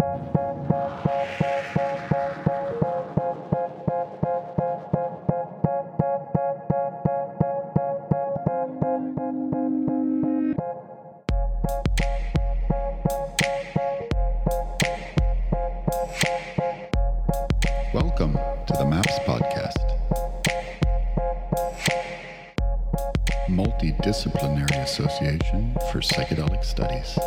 Welcome to the MAPS Podcast. Multidisciplinary Association for Psychedelic Studies.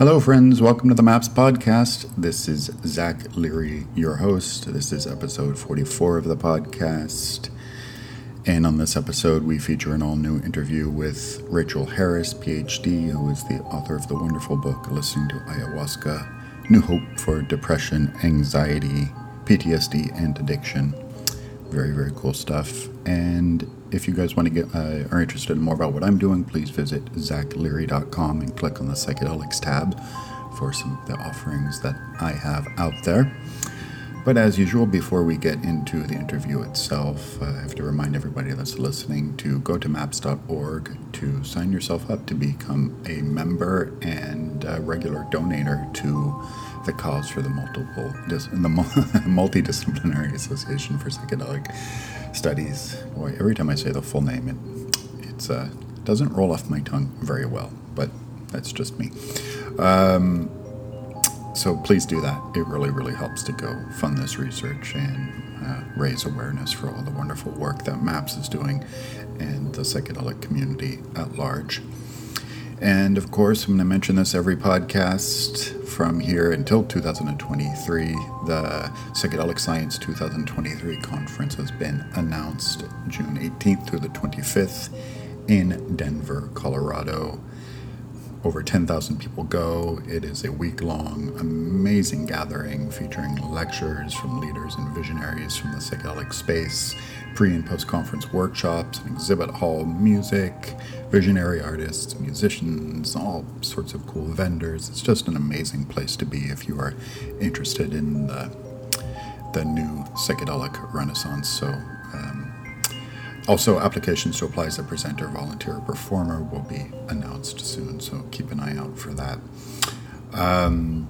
Hello, friends. Welcome to the MAPS Podcast. This is Zach Leary, your host. This is episode 44 of the podcast. And on this episode, we feature an all new interview with Rachel Harris, PhD, who is the author of the wonderful book Listening to Ayahuasca New Hope for Depression, Anxiety, PTSD, and Addiction. Very, very cool stuff. And if you guys want to get uh, are interested in more about what I'm doing, please visit zachleary.com and click on the psychedelics tab for some of the offerings that I have out there. But as usual, before we get into the interview itself, uh, I have to remind everybody that's listening to go to maps.org to sign yourself up to become a member and a regular donator to the cause for the multiple dis- the multidisciplinary association for psychedelic studies. Boy, every time I say the full name, it it's uh, doesn't roll off my tongue very well, but that's just me. Um, so please do that. It really, really helps to go fund this research and uh, raise awareness for all the wonderful work that MAPS is doing and the psychedelic community at large. And of course, I'm going to mention this every podcast from here until 2023. The Psychedelic Science 2023 conference has been announced June 18th through the 25th in Denver, Colorado over 10,000 people go. It is a week long, amazing gathering featuring lectures from leaders and visionaries from the psychedelic space, pre and post conference workshops, an exhibit hall, music, visionary artists, musicians, all sorts of cool vendors. It's just an amazing place to be if you are interested in the, the new psychedelic renaissance. So, um, also, applications to apply as a presenter, volunteer, or performer will be announced soon, so keep an eye out for that. Um,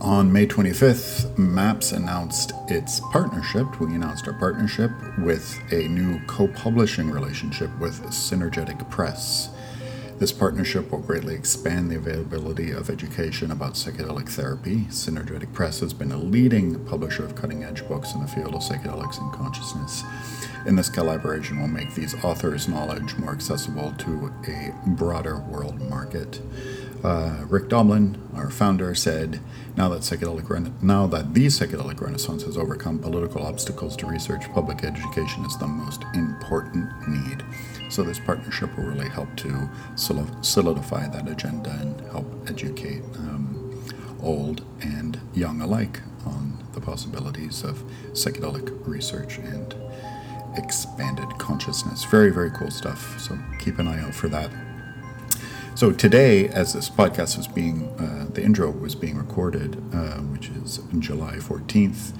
on May 25th, MAPS announced its partnership. We announced our partnership with a new co publishing relationship with Synergetic Press. This partnership will greatly expand the availability of education about psychedelic therapy. Synergetic Press has been a leading publisher of cutting edge books in the field of psychedelics and consciousness. And this collaboration will make these authors' knowledge more accessible to a broader world market. Uh, Rick Doblin, our founder, said, "Now that psychedelic rena- now that the psychedelic renaissance has overcome political obstacles to research, public education is the most important need." So this partnership will really help to solidify that agenda and help educate um, old and young alike on the possibilities of psychedelic research and expanded consciousness. Very, very cool stuff. So keep an eye out for that. So today, as this podcast was being, uh, the intro was being recorded, uh, which is July 14th,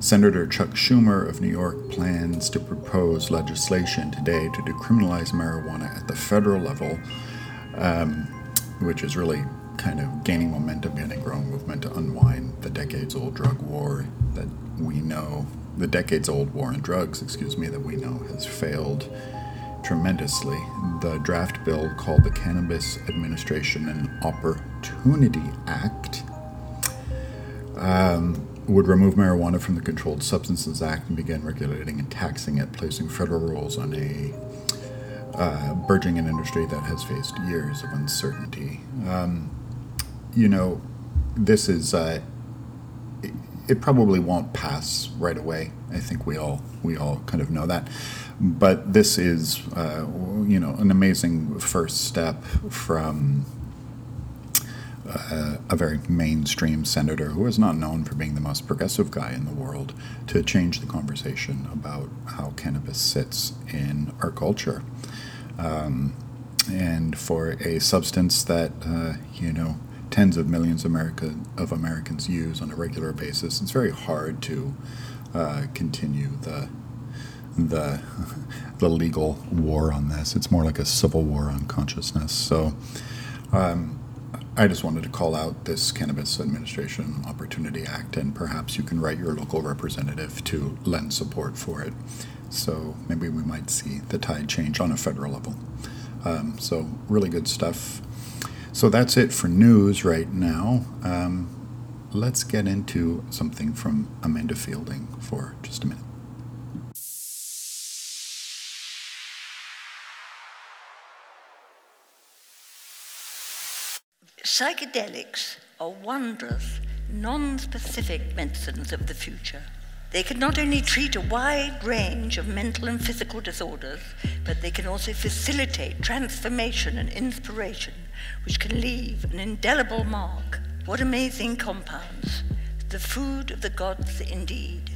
Senator Chuck Schumer of New York plans to propose legislation today to decriminalize marijuana at the federal level, um, which is really kind of gaining momentum in a growing movement to unwind the decades old drug war that we know, the decades old war on drugs, excuse me, that we know has failed tremendously. The draft bill called the Cannabis Administration and Opportunity Act. Um, would remove marijuana from the Controlled Substances Act and begin regulating and taxing it, placing federal rules on a uh, burgeoning industry that has faced years of uncertainty. Um, you know, this is uh, it, it, probably won't pass right away. I think we all we all kind of know that, but this is uh, you know an amazing first step from uh, a very mainstream senator who is not known for being the most progressive guy in the world to change the conversation about how cannabis sits in our culture. Um, and for a substance that, uh, you know, tens of millions of, America, of Americans use on a regular basis, it's very hard to uh, continue the the the legal war on this. It's more like a civil war on consciousness. So. Um, I just wanted to call out this Cannabis Administration Opportunity Act, and perhaps you can write your local representative to lend support for it. So maybe we might see the tide change on a federal level. Um, so, really good stuff. So, that's it for news right now. Um, let's get into something from Amanda Fielding for just a minute. Psychedelics are wondrous, non specific medicines of the future. They can not only treat a wide range of mental and physical disorders, but they can also facilitate transformation and inspiration, which can leave an indelible mark. What amazing compounds! The food of the gods indeed.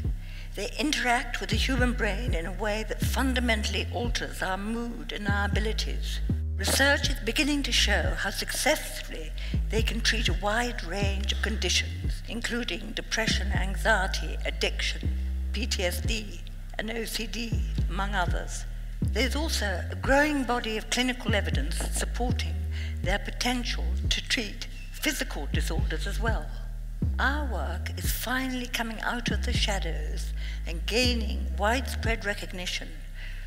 They interact with the human brain in a way that fundamentally alters our mood and our abilities. Research is beginning to show how successfully they can treat a wide range of conditions, including depression, anxiety, addiction, PTSD, and OCD, among others. There's also a growing body of clinical evidence supporting their potential to treat physical disorders as well. Our work is finally coming out of the shadows and gaining widespread recognition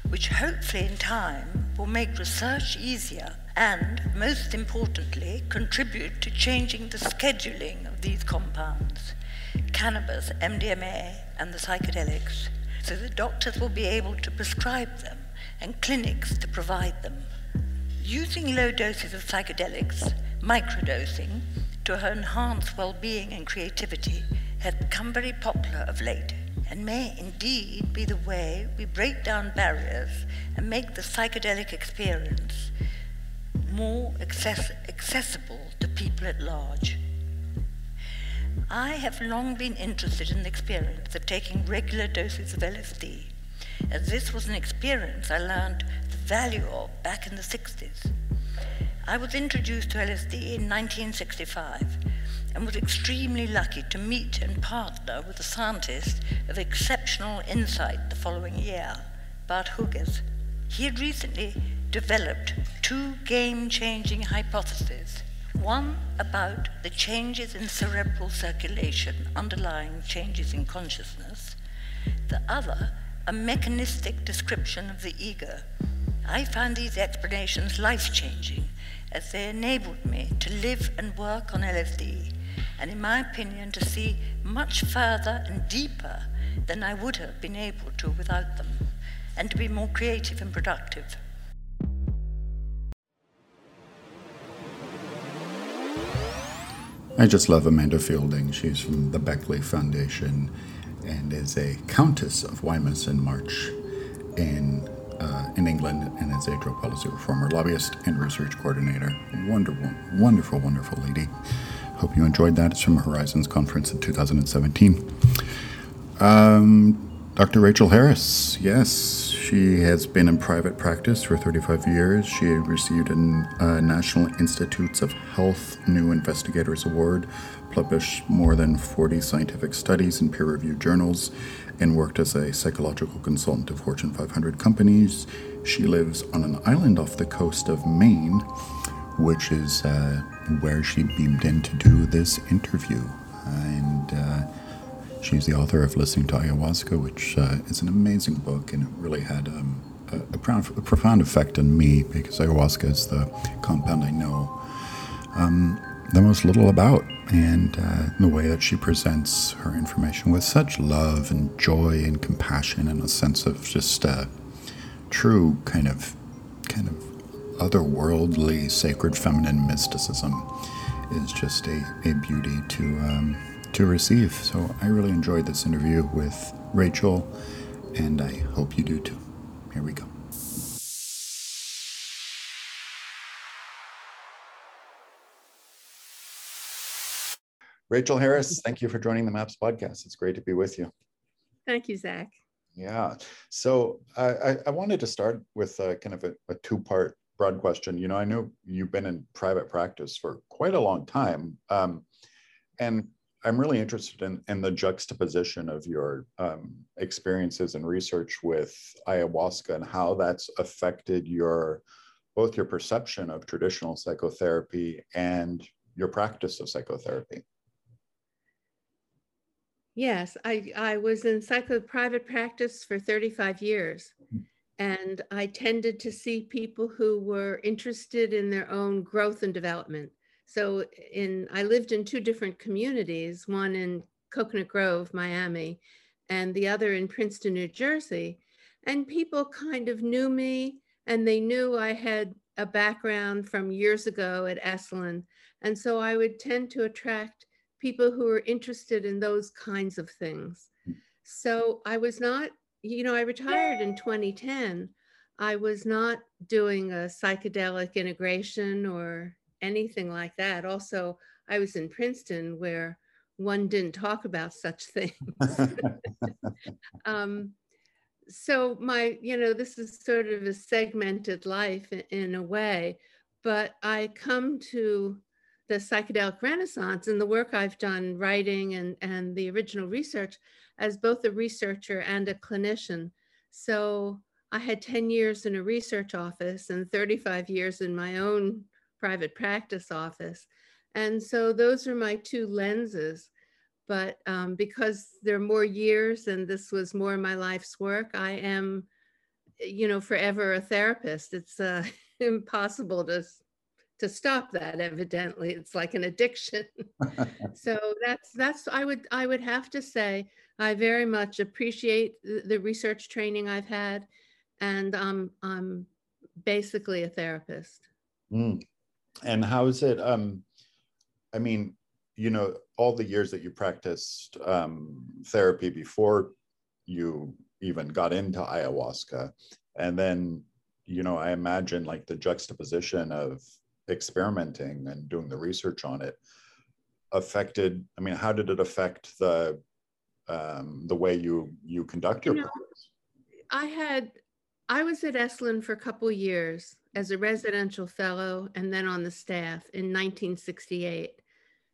which hopefully in time will make research easier and, most importantly, contribute to changing the scheduling of these compounds, cannabis, MDMA, and the psychedelics, so that doctors will be able to prescribe them and clinics to provide them. Using low doses of psychedelics, microdosing, to enhance well being and creativity has become very popular of late and may indeed be the way we break down barriers and make the psychedelic experience more access- accessible to people at large. I have long been interested in the experience of taking regular doses of LSD, as this was an experience I learned the value of back in the 60s. I was introduced to LSD in 1965 and was extremely lucky to meet and partner with a scientist of exceptional insight the following year, Bart Huges. He had recently developed two game changing hypotheses one about the changes in cerebral circulation underlying changes in consciousness, the other, a mechanistic description of the ego. I found these explanations life changing as they enabled me to live and work on LSD and, in my opinion, to see much further and deeper than I would have been able to without them, and to be more creative and productive. I just love Amanda Fielding. She's from the Beckley Foundation and is a Countess of Wemyss and March in uh, in England and is a drug policy reformer, lobbyist, and research coordinator. Wonderful, wonderful, wonderful lady. Hope you enjoyed that. It's from Horizons Conference in 2017. Um, Dr. Rachel Harris, yes, she has been in private practice for 35 years. She received a uh, National Institutes of Health New Investigators Award, published more than 40 scientific studies in peer reviewed journals, and worked as a psychological consultant to Fortune 500 companies. She lives on an island off the coast of Maine, which is uh, where she beamed in to do this interview. And uh, she's the author of Listening to Ayahuasca, which uh, is an amazing book, and it really had um, a, a, profound, a, profound effect on me because ayahuasca is the compound I know um, the most little about. And uh, the way that she presents her information with such love and joy and compassion and a sense of just uh, true kind of kind of otherworldly sacred feminine mysticism is just a, a beauty to um, to receive. So I really enjoyed this interview with Rachel, and I hope you do too. Here we go. Rachel Harris, thank you for joining the MAPS podcast. It's great to be with you. Thank you, Zach. Yeah. So I, I wanted to start with a, kind of a, a two part broad question. You know, I know you've been in private practice for quite a long time. Um, and I'm really interested in, in the juxtaposition of your um, experiences and research with ayahuasca and how that's affected your both your perception of traditional psychotherapy and your practice of psychotherapy. Yes, I, I was in psycho private practice for 35 years. Mm-hmm. And I tended to see people who were interested in their own growth and development. So in I lived in two different communities, one in Coconut Grove, Miami, and the other in Princeton, New Jersey. And people kind of knew me and they knew I had a background from years ago at Esalen. And so I would tend to attract people who were interested in those kinds of things. Hmm. So I was not, you know, I retired in 2010. I was not doing a psychedelic integration or anything like that. Also, I was in Princeton where one didn't talk about such things. um, so my, you know, this is sort of a segmented life in, in a way, but I come to the psychedelic renaissance and the work I've done writing and, and the original research as both a researcher and a clinician. So I had 10 years in a research office and 35 years in my own private practice office. And so those are my two lenses. But um, because there are more years and this was more my life's work, I am, you know, forever a therapist. It's uh, impossible to to stop that evidently. It's like an addiction. So that's that's i would i would have to say i very much appreciate the research training i've had and um, i'm basically a therapist. Mm. and how is it um i mean you know all the years that you practiced um, therapy before you even got into ayahuasca and then you know i imagine like the juxtaposition of experimenting and doing the research on it affected i mean how did it affect the um, the way you you conduct your you know, i had i was at esalen for a couple years as a residential fellow and then on the staff in 1968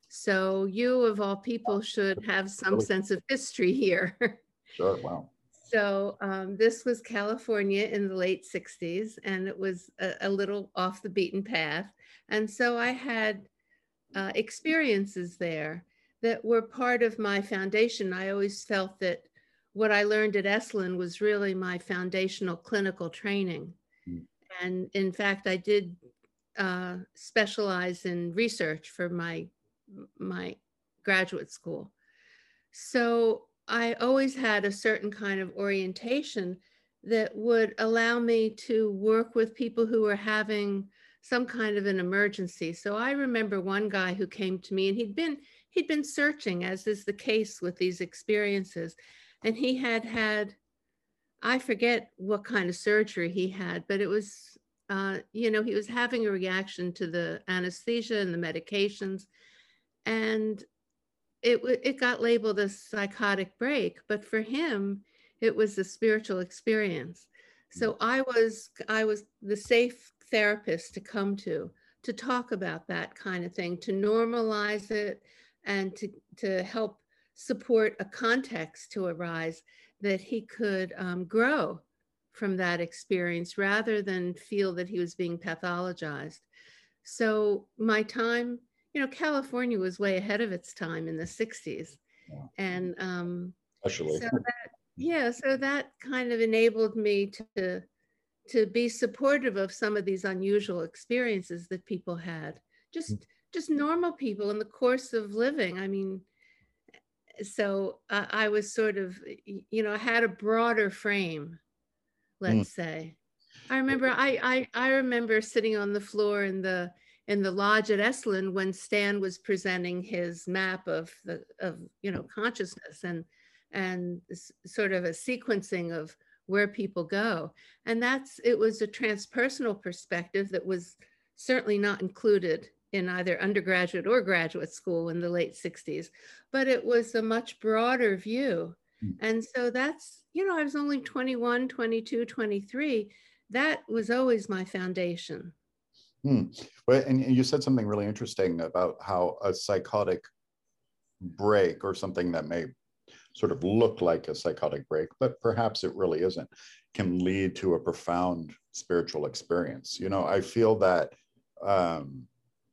so you of all people should have some sense of history here. Sure wow so um, this was California in the late 60s, and it was a, a little off the beaten path. And so I had uh, experiences there that were part of my foundation. I always felt that what I learned at Esalen was really my foundational clinical training. Mm. And in fact, I did uh, specialize in research for my, my graduate school. So I always had a certain kind of orientation that would allow me to work with people who were having some kind of an emergency. So I remember one guy who came to me and he'd been he'd been searching as is the case with these experiences and he had had I forget what kind of surgery he had, but it was uh, you know, he was having a reaction to the anesthesia and the medications. And it, it got labeled a psychotic break, but for him, it was a spiritual experience. So mm. I was I was the safe therapist to come to to talk about that kind of thing, to normalize it, and to to help support a context to arise that he could um, grow from that experience rather than feel that he was being pathologized. So my time you know, California was way ahead of its time in the 60s. Yeah. And um, especially. So that, yeah, so that kind of enabled me to to be supportive of some of these unusual experiences that people had. Just mm. just normal people in the course of living. I mean, so uh, I was sort of, you know, I had a broader frame, let's mm. say. I remember I, I I remember sitting on the floor in the in the lodge at Esalen when Stan was presenting his map of the of you know consciousness and and sort of a sequencing of where people go. And that's it was a transpersonal perspective that was certainly not included in either undergraduate or graduate school in the late 60s, but it was a much broader view. Mm. And so that's, you know, I was only 21, 22, 23. That was always my foundation. Hmm. Well, and you said something really interesting about how a psychotic break or something that may sort of look like a psychotic break, but perhaps it really isn't, can lead to a profound spiritual experience. You know, I feel that, um,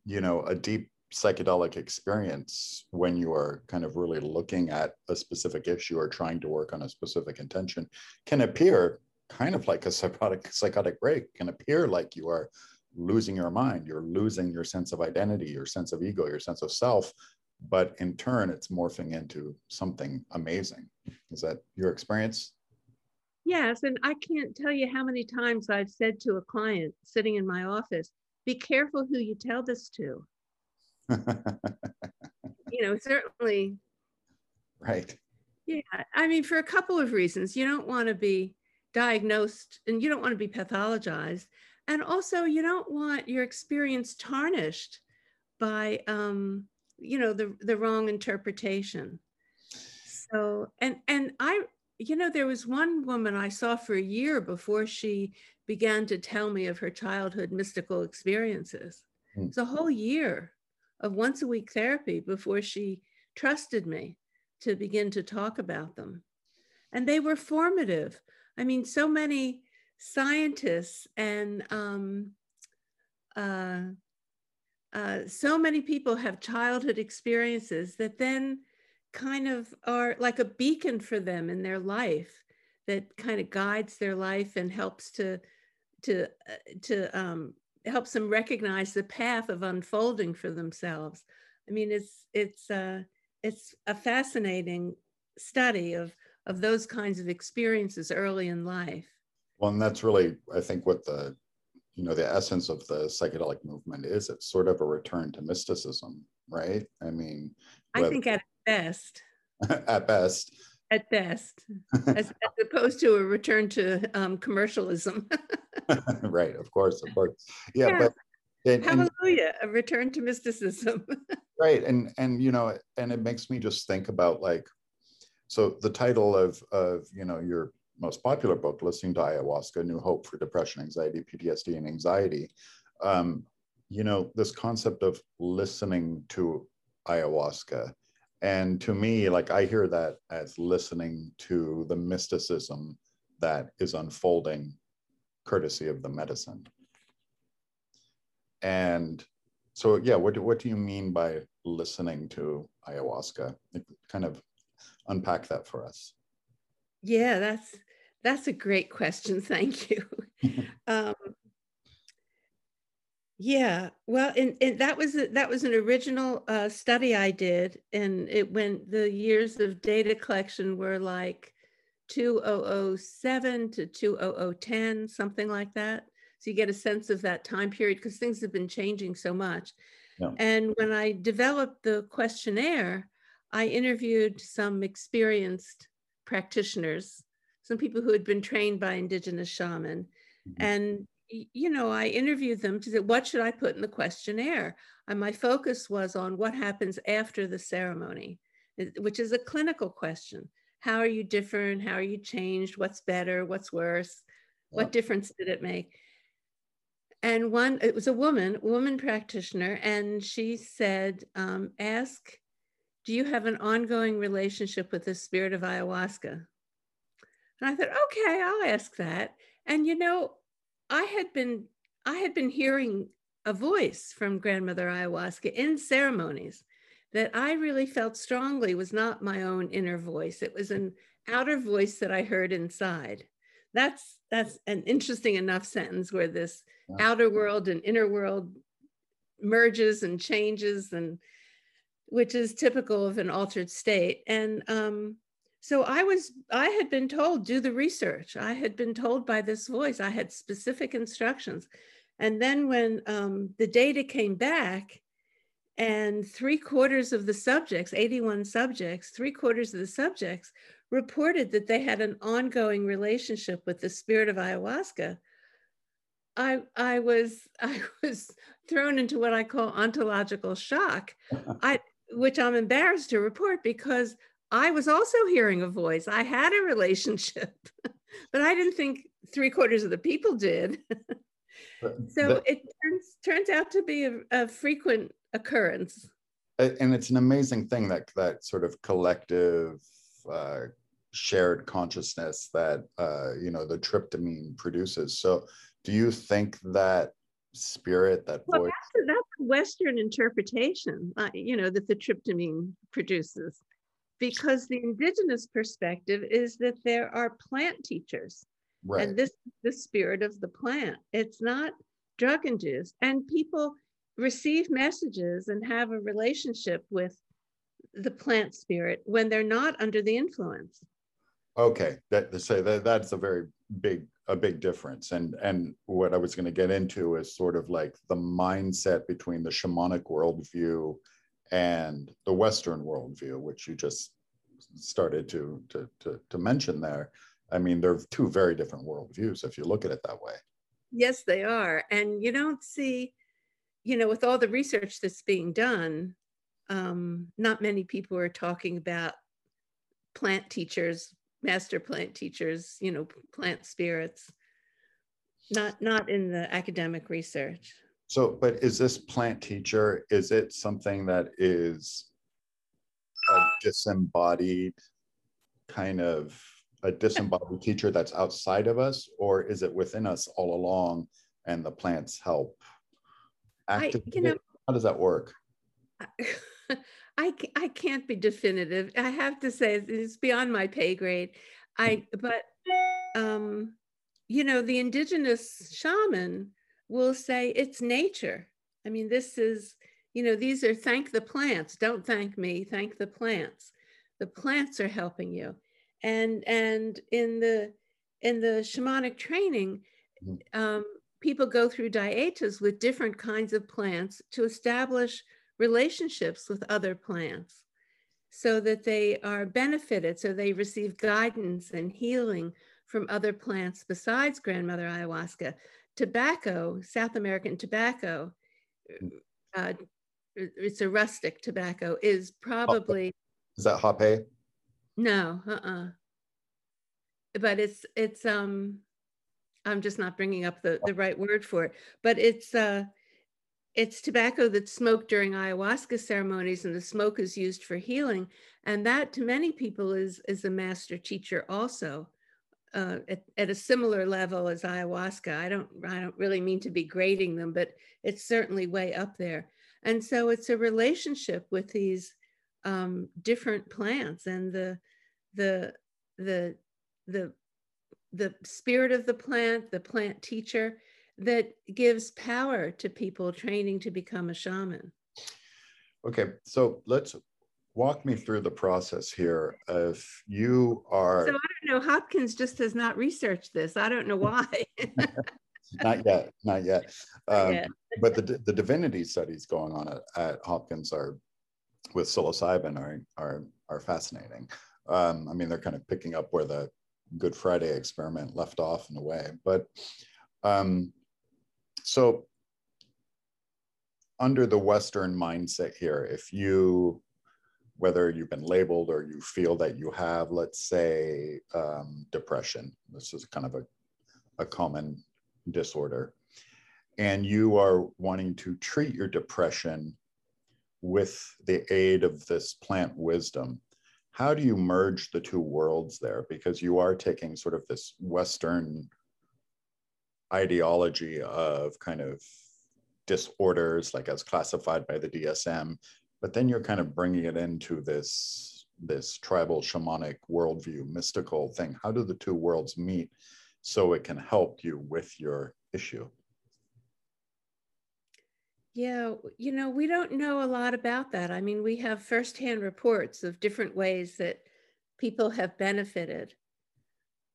you know, a deep psychedelic experience when you are kind of really looking at a specific issue or trying to work on a specific intention can appear kind of like a psychotic psychotic break can appear like you are losing your mind you're losing your sense of identity your sense of ego your sense of self but in turn it's morphing into something amazing. Is that your experience? Yes and i can't tell you how many times i've said to a client sitting in my office be careful who you tell this to. You know certainly. Right. Yeah i mean for a couple of reasons. You don't want to be diagnosed and you don't want to be pathologized and also you don't want your experience tarnished by um, you know the the wrong interpretation. So and and i you know there was one woman i saw for a year before she began to tell me of her childhood mystical experiences. Mm. it's a whole year of once a week therapy before she trusted me to begin to talk about them. And they were formative. I mean so many scientists and um, uh, uh, so many people have childhood experiences that then kind of are like a beacon for them in their life that kind of guides their life and helps to to uh, to um, helps them recognize the path of unfolding for themselves. I mean, it's it's uh, it's a fascinating study of of those kinds of experiences early in life. Well, and that's really, I think, what the you know the essence of the psychedelic movement is. It's sort of a return to mysticism, right? I mean, I think at best. at best. At best, as, as, opposed to a return to um, commercialism. right, of course, of course. Yeah, yeah. but hallelujah, and, a return to mysticism. right, and and you know, and it makes me just think about like, so the title of of you know your most popular book, Listening to Ayahuasca, New Hope for Depression, Anxiety, PTSD, and Anxiety, um, you know, this concept of listening to ayahuasca. And to me, like I hear that as listening to the mysticism that is unfolding courtesy of the medicine. And so, yeah, what do, what do you mean by listening to ayahuasca? Kind of unpack that for us. Yeah, that's that's a great question. Thank you. um, yeah, well, and, and that was a, that was an original uh, study I did, and it went the years of data collection were like 2007 to 2010, something like that. So you get a sense of that time period because things have been changing so much. Yeah. And when I developed the questionnaire, I interviewed some experienced practitioners some people who had been trained by indigenous shaman. Mm-hmm. And, you know, I interviewed them to say, what should I put in the questionnaire? And my focus was on what happens after the ceremony, which is a clinical question. How are you different? How are you changed? What's better? What's worse? What difference did it make? And one, it was a woman, woman practitioner, and she said, um, ask, do you have an ongoing relationship with the spirit of ayahuasca? And I thought, okay, I'll ask that. And you know, I had been I had been hearing a voice from grandmother ayahuasca in ceremonies that I really felt strongly was not my own inner voice. It was an outer voice that I heard inside. That's that's an interesting enough sentence where this outer world and inner world merges and changes and which is typical of an altered state. And um, so I was, I had been told, do the research. I had been told by this voice, I had specific instructions. And then when um, the data came back, and three quarters of the subjects, 81 subjects, three quarters of the subjects reported that they had an ongoing relationship with the spirit of ayahuasca. I, I was I was thrown into what I call ontological shock, I, which I'm embarrassed to report because I was also hearing a voice. I had a relationship, but I didn't think three quarters of the people did. so it turns turns out to be a, a frequent occurrence. and it's an amazing thing that that sort of collective uh, shared consciousness that uh, you know the tryptamine produces. So, do you think that spirit, that well, voice? That's a, that's a Western interpretation, uh, you know, that the tryptamine produces, because the indigenous perspective is that there are plant teachers, right. and this is the spirit of the plant. It's not drug induced, and people receive messages and have a relationship with the plant spirit when they're not under the influence. Okay, that say that that's a very big a big difference. And and what I was going to get into is sort of like the mindset between the shamanic worldview and the Western worldview, which you just started to to to, to mention there. I mean, they're two very different worldviews if you look at it that way. Yes, they are. And you don't see you know, with all the research that's being done, um, not many people are talking about plant teachers, master plant teachers, you know, plant spirits, not not in the academic research. So, but is this plant teacher, is it something that is a disembodied kind of a disembodied teacher that's outside of us, or is it within us all along and the plants help active? I, you know, how does that work? I, I can't be definitive. I have to say it's beyond my pay grade. I but um, you know the indigenous shaman will say it's nature. I mean, this is you know these are thank the plants. Don't thank me. Thank the plants. The plants are helping you. And and in the in the shamanic training, mm-hmm. um, people go through dietas with different kinds of plants to establish relationships with other plants so that they are benefited, so they receive guidance and healing from other plants besides grandmother ayahuasca. Tobacco, South American tobacco, uh, it's a rustic tobacco, is probably. Is that hape? No, uh-uh. But it's it's um I'm just not bringing up the, the right word for it, but it's uh, it's tobacco that's smoked during ayahuasca ceremonies, and the smoke is used for healing, and that to many people is is a master teacher also. Uh, at, at a similar level as ayahuasca. I don't I don't really mean to be grading them, but it's certainly way up there. And so it's a relationship with these um, different plants and the the the the the spirit of the plant, the plant teacher that gives power to people training to become a shaman. Okay, so let's walk me through the process here. If you are. So I don't know, Hopkins just has not researched this. I don't know why. not yet, not yet. Um, yeah. but the, the divinity studies going on at, at Hopkins are with psilocybin are, are, are fascinating. Um, I mean, they're kind of picking up where the Good Friday experiment left off in a way. But um, so under the Western mindset here, if you, whether you've been labeled or you feel that you have, let's say, um, depression, this is kind of a, a common disorder, and you are wanting to treat your depression with the aid of this plant wisdom, how do you merge the two worlds there? Because you are taking sort of this Western ideology of kind of disorders, like as classified by the DSM, but then you're kind of bringing it into this this tribal shamanic worldview, mystical thing. How do the two worlds meet so it can help you with your issue? Yeah, you know, we don't know a lot about that. I mean, we have firsthand reports of different ways that people have benefited,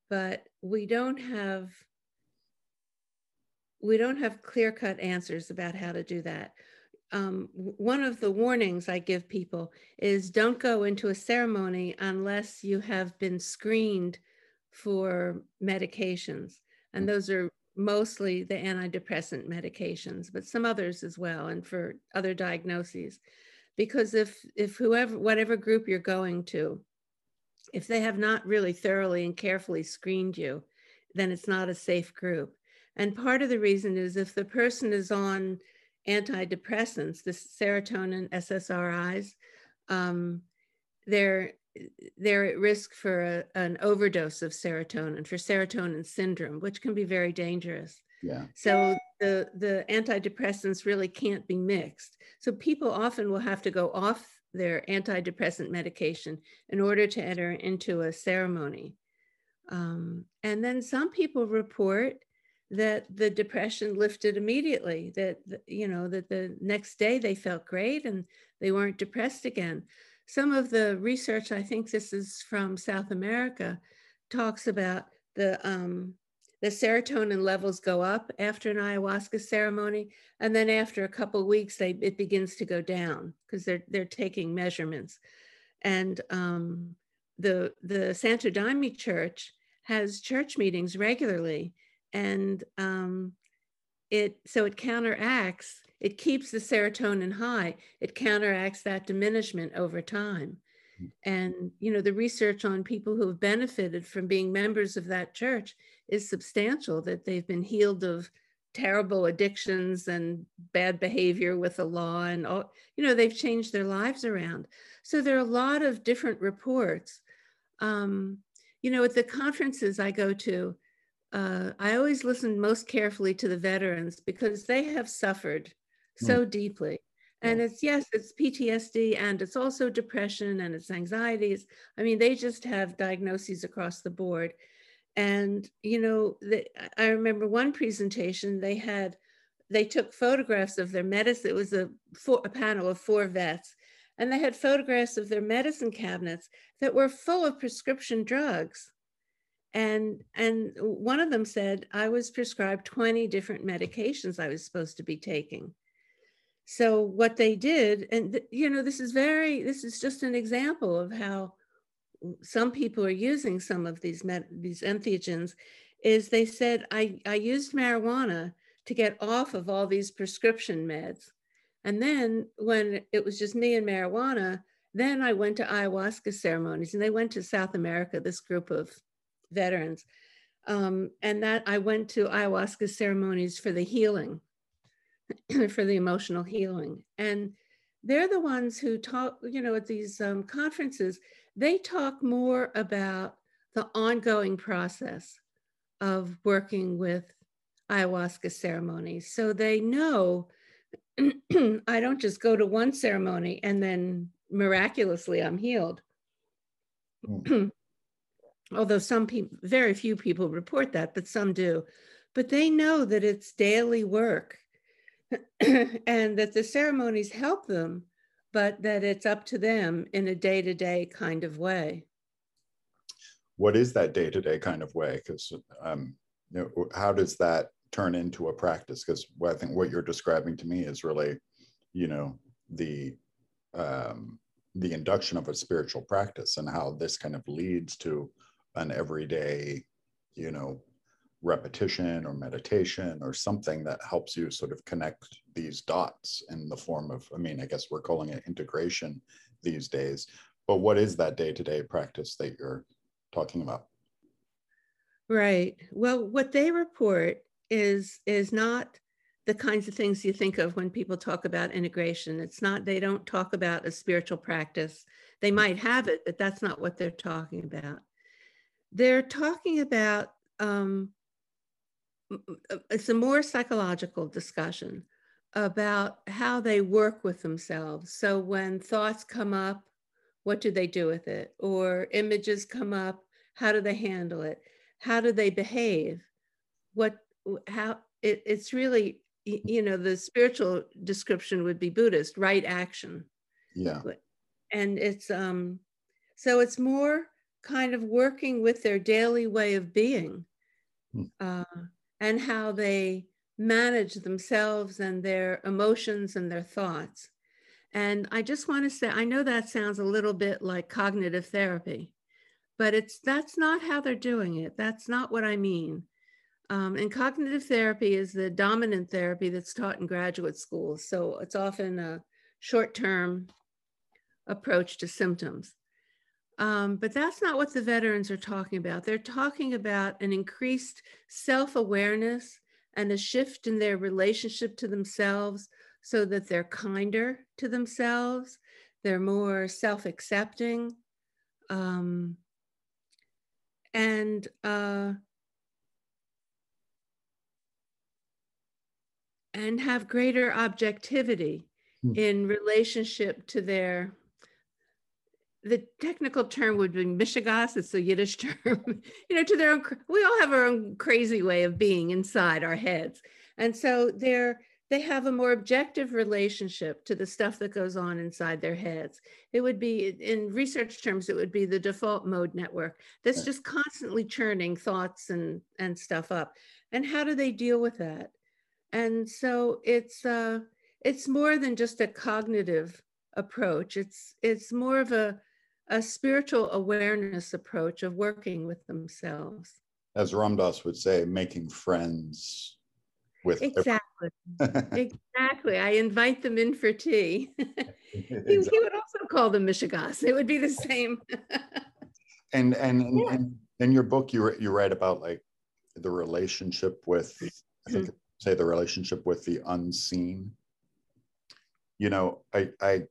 but we don't have we don't have clear-cut answers about how to do that. Um, one of the warnings I give people is don't go into a ceremony unless you have been screened for medications. And those are mostly the antidepressant medications, but some others as well, and for other diagnoses. Because if if whoever whatever group you're going to, if they have not really thoroughly and carefully screened you, then it's not a safe group. And part of the reason is if the person is on antidepressants, the serotonin SSRIs, um, they're they're at risk for a, an overdose of serotonin for serotonin syndrome, which can be very dangerous. Yeah. So the the antidepressants really can't be mixed. So people often will have to go off their antidepressant medication in order to enter into a ceremony. Um, and then some people report that the depression lifted immediately that you know that the next day they felt great and they weren't depressed again. Some of the research i think this is from south america talks about the um, the serotonin levels go up after an ayahuasca ceremony and then after a couple weeks they it begins to go down because they're they're taking measurements. And um, the the santo daime church has church meetings regularly and um, it so it counteracts it keeps the serotonin high. It counteracts that diminishment over time. And you know the research on people who have benefited from being members of that church is substantial that they've been healed of terrible addictions and bad behavior with the law and all you know they've changed their lives around. So there are a lot of different reports. Um, you know at the conferences i go to uh, I always listen most carefully to the veterans because they have suffered so mm. deeply. And yeah. it's yes, it's PTSD and it's also depression and it's anxieties. I mean, they just have diagnoses across the board. And you know, the, I remember one presentation they had, they took photographs of their medicine. It was a, four, a panel of four vets, and they had photographs of their medicine cabinets that were full of prescription drugs and and one of them said i was prescribed 20 different medications i was supposed to be taking. So what they did and you know this is very this is just an example of how some people are using some of these med, these entheogens is they said i i used marijuana to get off of all these prescription meds. And then when it was just me and marijuana then i went to ayahuasca ceremonies and they went to south america this group of veterans. Um, and that I went to ayahuasca ceremonies for the healing, for the emotional healing. And they're the ones who talk, you know, at these um, conferences, they talk more about the ongoing process of working with ayahuasca ceremonies. So they know I don't just go to one ceremony and then miraculously I'm healed. Mm although some people, very few people report that, but some do. But they know that it's daily work and that the ceremonies help them, but that it's up to them in a day to day kind of way. What is that day to day kind of way? Because um, you know, how does that turn into a practice? Because I think what you're describing to me is really, you know, the um, the induction of a spiritual practice and how this kind of leads to an everyday, you know, repetition or meditation or something that helps you sort of connect these dots in the form of, I mean, I guess we're calling it integration these days. But what is that day to day practice that you're talking about? Right. Well, what they report is is not the kinds of things you think of when people talk about integration. It's not, they don't talk about a spiritual practice. They mm. might have it, but that's not what they're talking about they're talking about um, it's a more psychological discussion about how they work with themselves. So when thoughts come up, what do they do with it? Or images come up, how do they handle it? How do they behave? What, how, it, it's really, you know, the spiritual description would be Buddhist, right action. Yeah. And it's, um, so it's more kind of working with their daily way of being hmm. uh, and how they manage themselves and their emotions and their thoughts. And I just want to say, I know that sounds a little bit like cognitive therapy, but it's that's not how they're doing it. That's not what I mean. Um, and cognitive therapy is the dominant therapy that's taught in graduate schools. So it's often a short term approach to symptoms. Um, but that's not what the veterans are talking about. They're talking about an increased self awareness and a shift in their relationship to themselves so that they're kinder to themselves, they're more self accepting, um, and uh, and have greater objectivity hmm. in relationship to their the technical term would be mishigas it's a yiddish term you know to their own we all have our own crazy way of being inside our heads. And so they're they have a more objective relationship to the stuff that goes on inside their heads. It would be in research terms it would be the default mode network that's just constantly churning thoughts and and stuff up. And how do they deal with that? And so it's uh it's more than just a cognitive approach. It's it's more of a a spiritual awareness approach of working with themselves. As Ram Dass would say making friends with exactly. Exactly. I invite them in for tea. He, he, would also call them mishigas it would be the same. And and, yeah. and in your book you you write about like the relationship with i think mm-hmm. say the relationship with the unseen. You know i i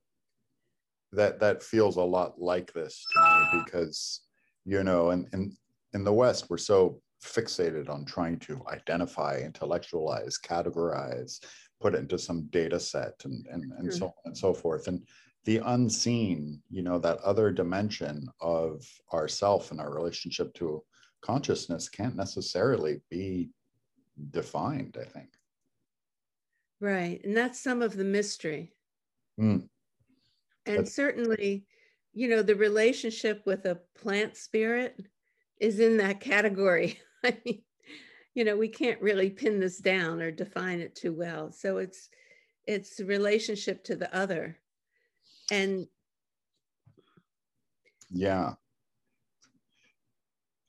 that that feels a lot like this to me because you know and in, in, the west we're so fixated on trying to identify intellectualize categorize put it into some data set and and, and mm-hmm. so on and so forth. And the unseen you know that other dimension of ourself and our relationship to consciousness can't necessarily be defined i think. Right. And that's some of the mystery. Mm and certainly you know the relationship with a plant spirit is in that category. I mean you know we can't really pin this down or define it too well. So it's it's relationship to the other. And yeah.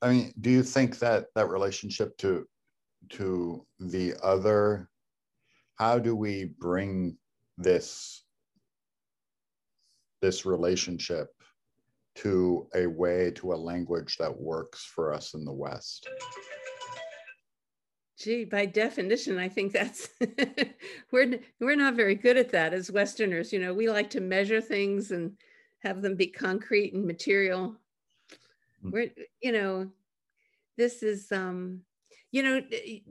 I mean do you think that that relationship to to the other how do we bring this this relationship to a way, to a language that works for us in the West? Gee, by definition, I think that's we're we're not very good at that as Westerners. You know, we like to measure things and have them be concrete and material. Mm-hmm. We're, you know, this is um, you know,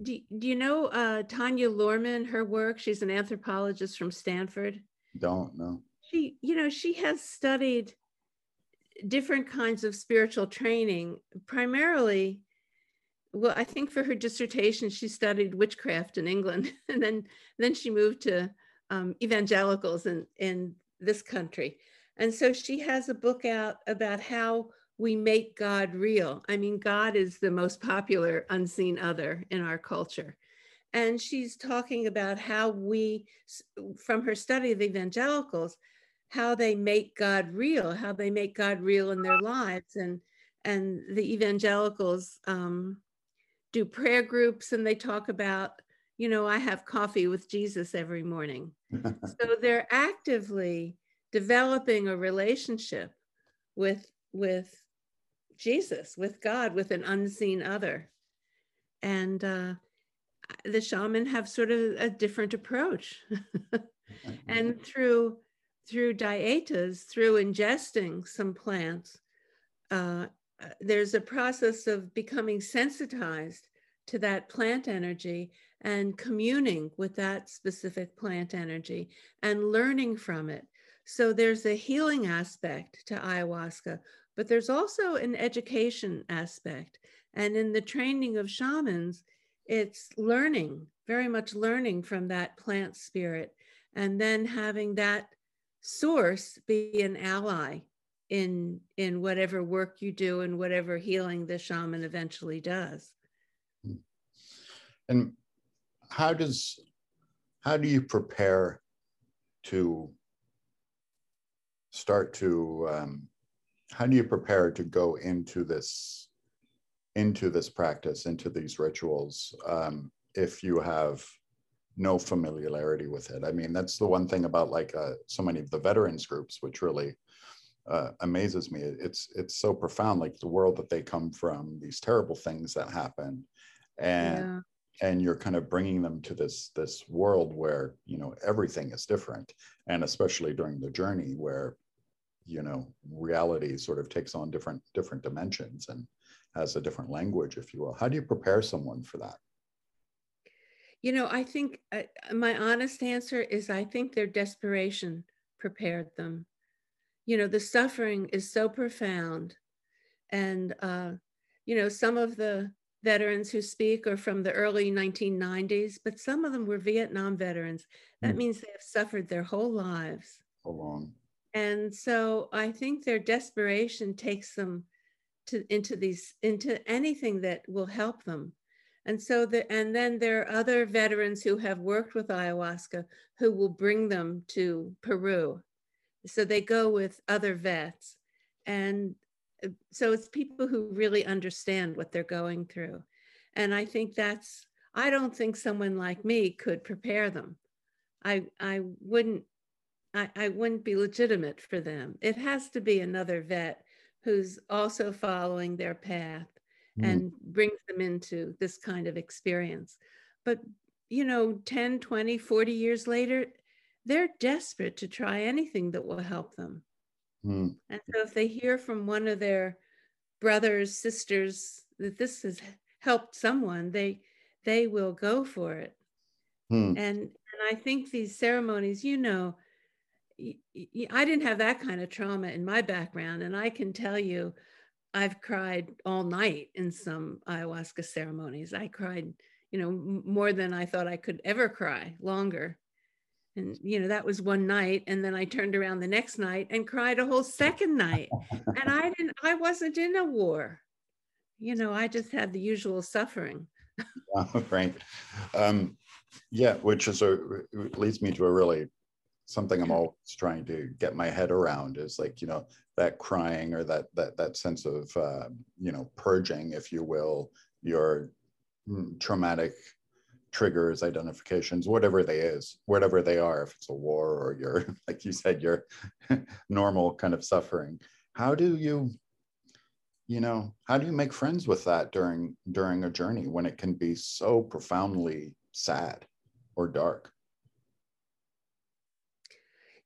do, do you know uh, Tanya Luhrmann, her work? She's an anthropologist from Stanford. Don't know she, you know, she has studied different kinds of spiritual training, primarily. Well, I think for her dissertation, she studied witchcraft in England, and then then she moved to um, evangelicals in in this country, and so she has a book out about how we make God real. I mean, God is the most popular unseen other in our culture. And she's talking about how we, from her study of evangelicals, how they make God real, how they make God real in their lives. And, and the evangelicals um, do prayer groups and they talk about, you know, I have coffee with Jesus every morning. so they're actively developing a relationship with, with Jesus, with God, with an unseen other. And uh, the shaman have sort of a different approach. and through through dietas, through ingesting some plants, uh, there's a process of becoming sensitized to that plant energy and communing with that specific plant energy and learning from it. So there's a healing aspect to ayahuasca, but there's also an education aspect. And in the training of shamans, it's learning, very much learning from that plant spirit, and then having that source be an ally in in whatever work you do and whatever healing the shaman eventually does. And how does how do you prepare to start to um, how do you prepare to go into this into this practice into these rituals um, if you have no familiarity with it. I mean, that's the one thing about like uh, so many of the veterans groups, which really uh, amazes me. It's it's so profound, like the world that they come from, these terrible things that happen, and and you're kind of bringing them to this this world where you know everything is different and especially during the journey where you know reality sort of takes on different different dimensions and has a different language if you will how do you prepare someone for that you know i think uh, my honest answer is i think their desperation prepared them. You know the suffering is so profound and uh, you know some of the veterans who speak are from the early 1990s but some of them were vietnam veterans. That mm. means they have suffered their whole lives. So long. And so i think their desperation takes them to into these into anything that will help them and so the and then there are other veterans who have worked with ayahuasca who will bring them to peru. So they go with other vets. And uh, so it's people who really understand what they're going through. And i think that's i don't think someone like me could prepare them. I i wouldn't I, I wouldn't be legitimate for them. It has to be another vet who's also following their path mm. and brings them into this kind of experience but you know 10 20 40 years later they're desperate to try anything that will help them. Mm. And so if they hear from one of their brothers, sisters that this has helped someone, they they will go for it. Mm. And and I think these ceremonies, you know, I didn't have that kind of trauma in my background, and I can tell you, I've cried all night in some ayahuasca ceremonies. I cried, you know, more than I thought I could ever cry, longer. And you know that was one night and then i turned around the next night and cried a whole second night. And i didn't i wasn't in a war. You know i just had the usual suffering. Right. Um, yeah which is a leads me to a really something i'm always trying to get my head around is like you know that crying or that that that sense of uh, you know purging if you will your mm, traumatic triggers, identifications, whatever they is, whatever they are, if it's a war or your, like you said, your normal kind of suffering. How do you, you know, how do you make friends with that during during a journey when it can be so profoundly sad or dark?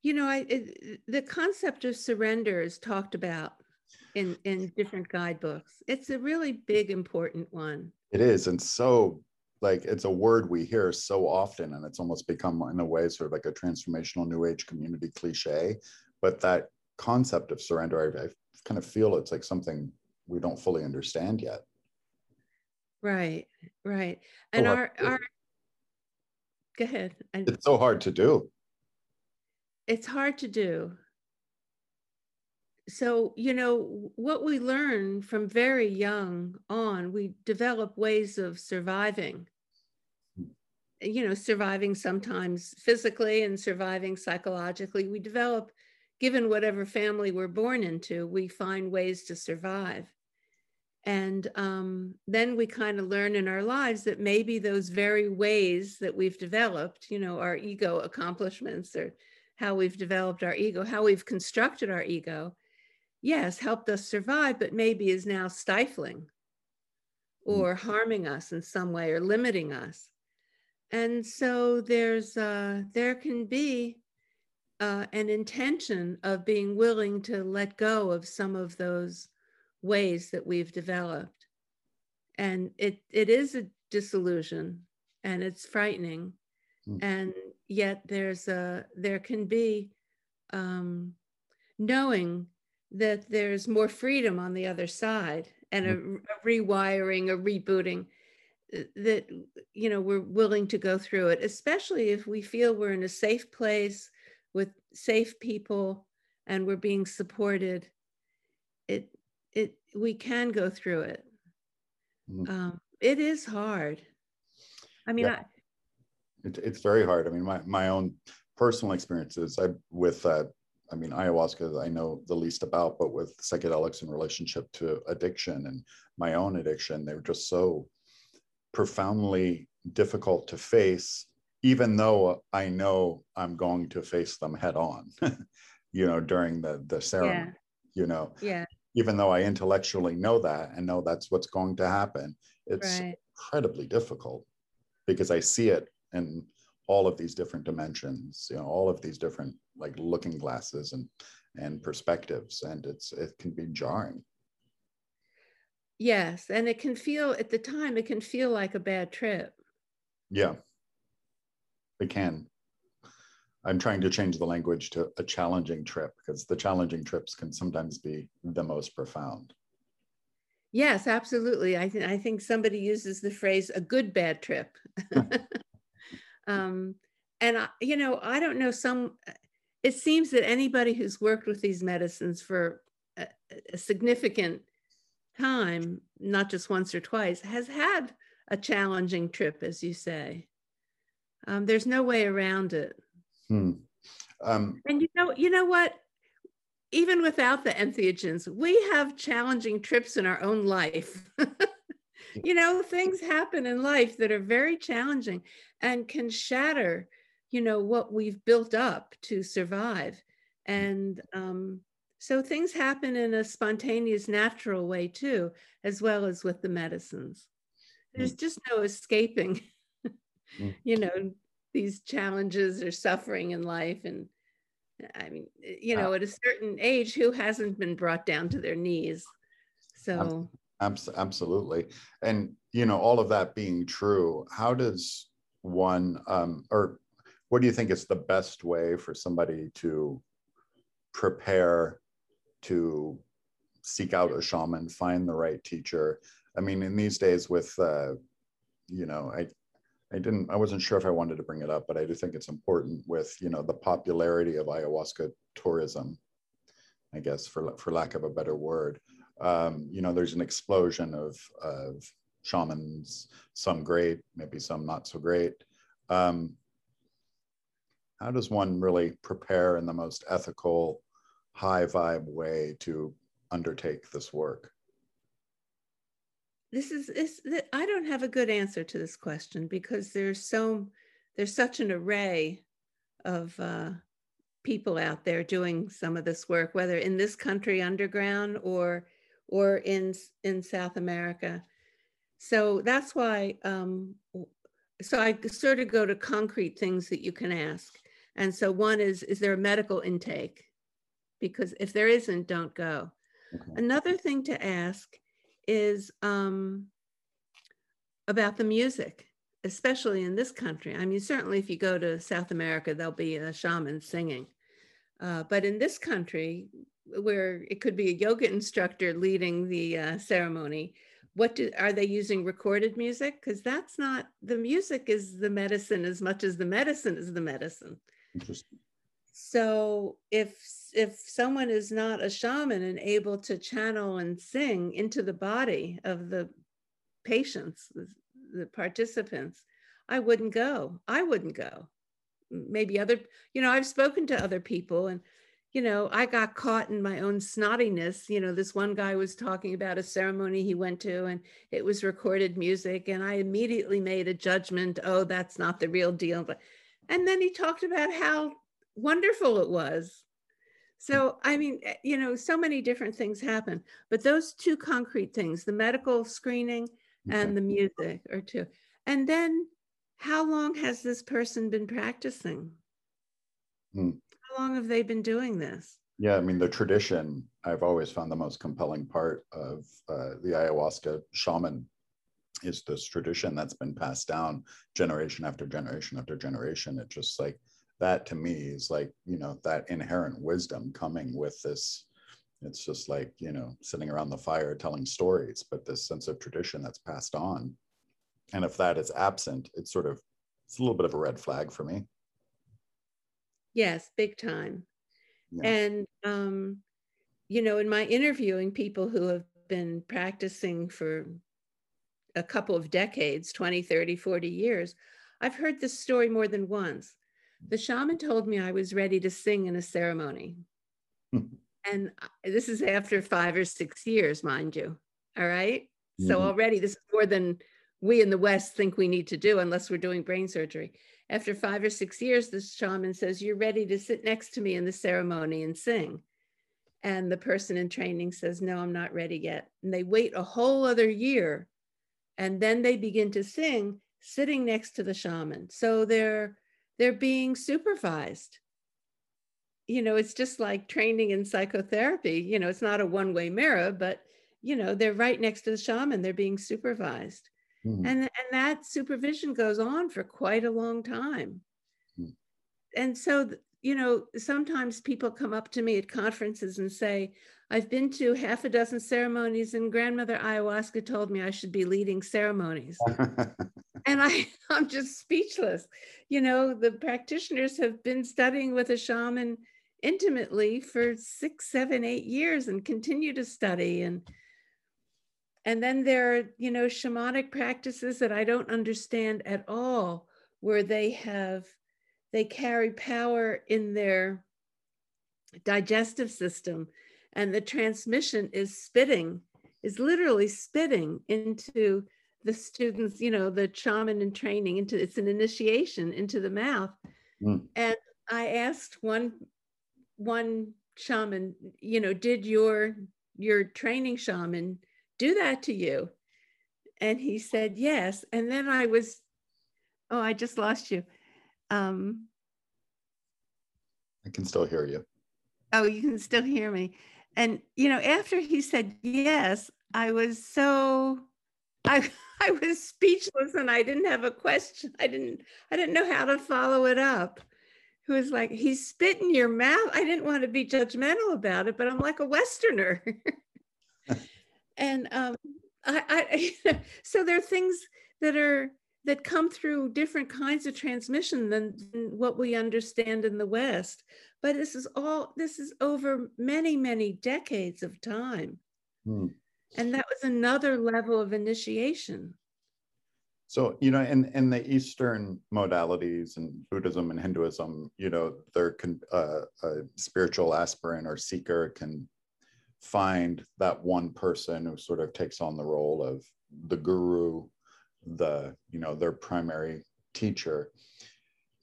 You know, I it, the concept of surrender is talked about in in different guidebooks. It's a really big, important one. It is, and so like it's a word we hear so often and it's almost become in a way sort of like a transformational new age community cliche but that concept of surrender I, I kind of feel it's like something we don't fully understand yet right right and our our go ahead it's so hard to do it's hard to do. So you know what we learn from very young on we develop ways of surviving. You know surviving sometimes physically and surviving psychologically. We develop given whatever family we're born into we find ways to survive. And um, then we kind of learn in our lives that maybe those very ways that we've developed you know our ego accomplishments or how we've developed our ego how we've constructed our ego yes, helped us survive, but maybe is now stifling mm. or harming us in some way or limiting us. And so there's uh, there can be uh, an intention of being willing to let go of some of those ways that we've developed. And it it is a disillusion and it's frightening. Mm. And yet there's a there can be um, knowing that there's more freedom on the other side and a, mm. a, rewiring, a rebooting uh, that, you know, we're willing to go through it, especially if we feel we're in a safe place with safe people and we're being supported. It, it, we can go through it. Mm. Um, it is hard. I mean, yeah. I, it, it's very hard. I mean, my, my own personal experiences I, with uh, I mean, ayahuasca, I know the least about, but with psychedelics in relationship to addiction and my own addiction, they were just so profoundly difficult to face, even though I know I'm going to face them head on, you know, during the, the ceremony, yeah. you know, yeah. even though I intellectually know that and know that's what's going to happen, it's right. incredibly difficult. because I see it in all of these different dimensions, you know, all of these different like looking glasses and and perspectives, and it's it can be jarring. Yes, and it can feel at the time it can feel like a bad trip. Yeah, it can. I'm trying to change the language to a challenging trip because the challenging trips can sometimes be the most profound. Yes, absolutely. I, th- I think somebody uses the phrase a good bad trip. um, and, I, you know, I don't know, some, it seems that anybody who's worked with these medicines for a, a significant time, not just once or twice, has had a challenging trip, as you say. Um, there's no way around it. Hmm. Um, and you know, you know what? Even without the entheogens, we have challenging trips in our own life. you know, things happen in life that are very challenging and can shatter, you know, what we've built up to survive. And um, so things happen in a spontaneous, natural way too, as well as with the medicines. There's mm. just no escaping, mm. you know, these challenges or suffering in life. And I mean, you know, at a certain age, who hasn't been brought down to their knees? So absolutely. And you know, all of that being true, how does one um, or what do you think is the best way for somebody to prepare to seek out a shaman, find the right teacher. I mean, in these days with, uh, you know, I, I didn't, I wasn't sure if I wanted to bring it up, but I do think it's important with, you know, the popularity of ayahuasca tourism, I guess, for, for lack of a better word. Um, you know, there's an explosion of, of shamans, some great, maybe some not so great. Um, how does one really prepare in the most ethical, high vibe way to undertake this work? This is, is I don't have a good answer to this question because there's so there's such an array of uh, people out there doing some of this work, whether in this country underground or or in in South America. So that's why. Um, so I sort of go to concrete things that you can ask. And so one is, is there a medical intake? because if there isn't, don't go. Okay. Another thing to ask is um, about the music, especially in this country. I mean, certainly if you go to South America, there'll be a shaman singing. Uh, but in this country, where it could be a yoga instructor leading the uh, ceremony, what do, are they using recorded music? Because that's not the music is the medicine as much as the medicine is the medicine. Interesting. So if if someone is not a shaman and able to channel and sing into the body of the patients, the participants, I wouldn't go. I wouldn't go. Maybe other, you know, I've spoken to other people and you know, I got caught in my own snottiness. You know, this one guy was talking about a ceremony he went to and it was recorded music. And I immediately made a judgment oh, that's not the real deal. But, and then he talked about how wonderful it was. So, I mean, eh, you know, so many different things happen, but those two concrete things, the medical screening and the music are two. And then how long has this person been practicing? Hmm. How long have they been doing this? Yeah, I mean, the tradition, I've always found the most compelling part of uh, the ayahuasca shaman is this tradition that's been passed down generation after generation after generation. It just like that to me is like you know that inherent wisdom coming with this it's just like you know sitting around the fire telling stories but this sense of tradition that's passed on and if that is absent it's sort of it's a little bit of a red flag for me yes big time yeah. and um you know in my interviewing people who have been practicing for a couple of decades 20 30 40 years i've heard this story more than once the shaman told me I was ready to sing in a ceremony. and this is after five or six years, mind you. All right? mm-hmm. So already this is more than we in the West think we need to do unless we're doing brain surgery. After five or six years, the shaman says, You're ready to sit next to me in the ceremony and sing. And the person in training says, No, I'm not ready yet. And they wait a whole other year. And then they begin to sing sitting next to the shaman. So they're they're being supervised. You know, it's just like training in psychotherapy. You know, it's not a one-way mirror, but you know, they're right next to the shaman, they're being supervised. Mm-hmm. And, and that supervision goes on for quite a long time. Mm-hmm. And so, you know, sometimes people come up to me at conferences and say, I've been to half a dozen ceremonies, and grandmother ayahuasca told me I should be leading ceremonies. and I, I'm just speechless. You know, the practitioners have been studying with a shaman intimately for six, seven, eight years and continue to study. And and then there are, you know, shamanic practices that I don't understand at all, where they have, they carry power in their digestive system, and the transmission is spitting, is literally spitting into the students, you know, the shaman in training into it's an initiation into the mouth. Mm. And I asked one one shaman, you know, did your your training shaman do that to you? And he said, yes. And then I was, oh, I just lost you. Um, I can still hear you. Oh, you can still hear me. And, you know, after he said yes, I was so, I, I was speechless and I didn't have a question. I didn't, I didn't know how to follow it up. Who was like, he's spit in your mouth. I didn't want to be judgmental about it, but I'm like a Westerner. and um, I, I so there are things that are that come through different kinds of transmission than, than, what we understand in the West. But this is all this is over many many decades of time, hmm. and that was another level of initiation. So you know, in in the Eastern modalities and Buddhism and Hinduism, you know, their uh, a spiritual aspirant or seeker can find that one person who sort of takes on the role of the guru, the, you know, their primary teacher.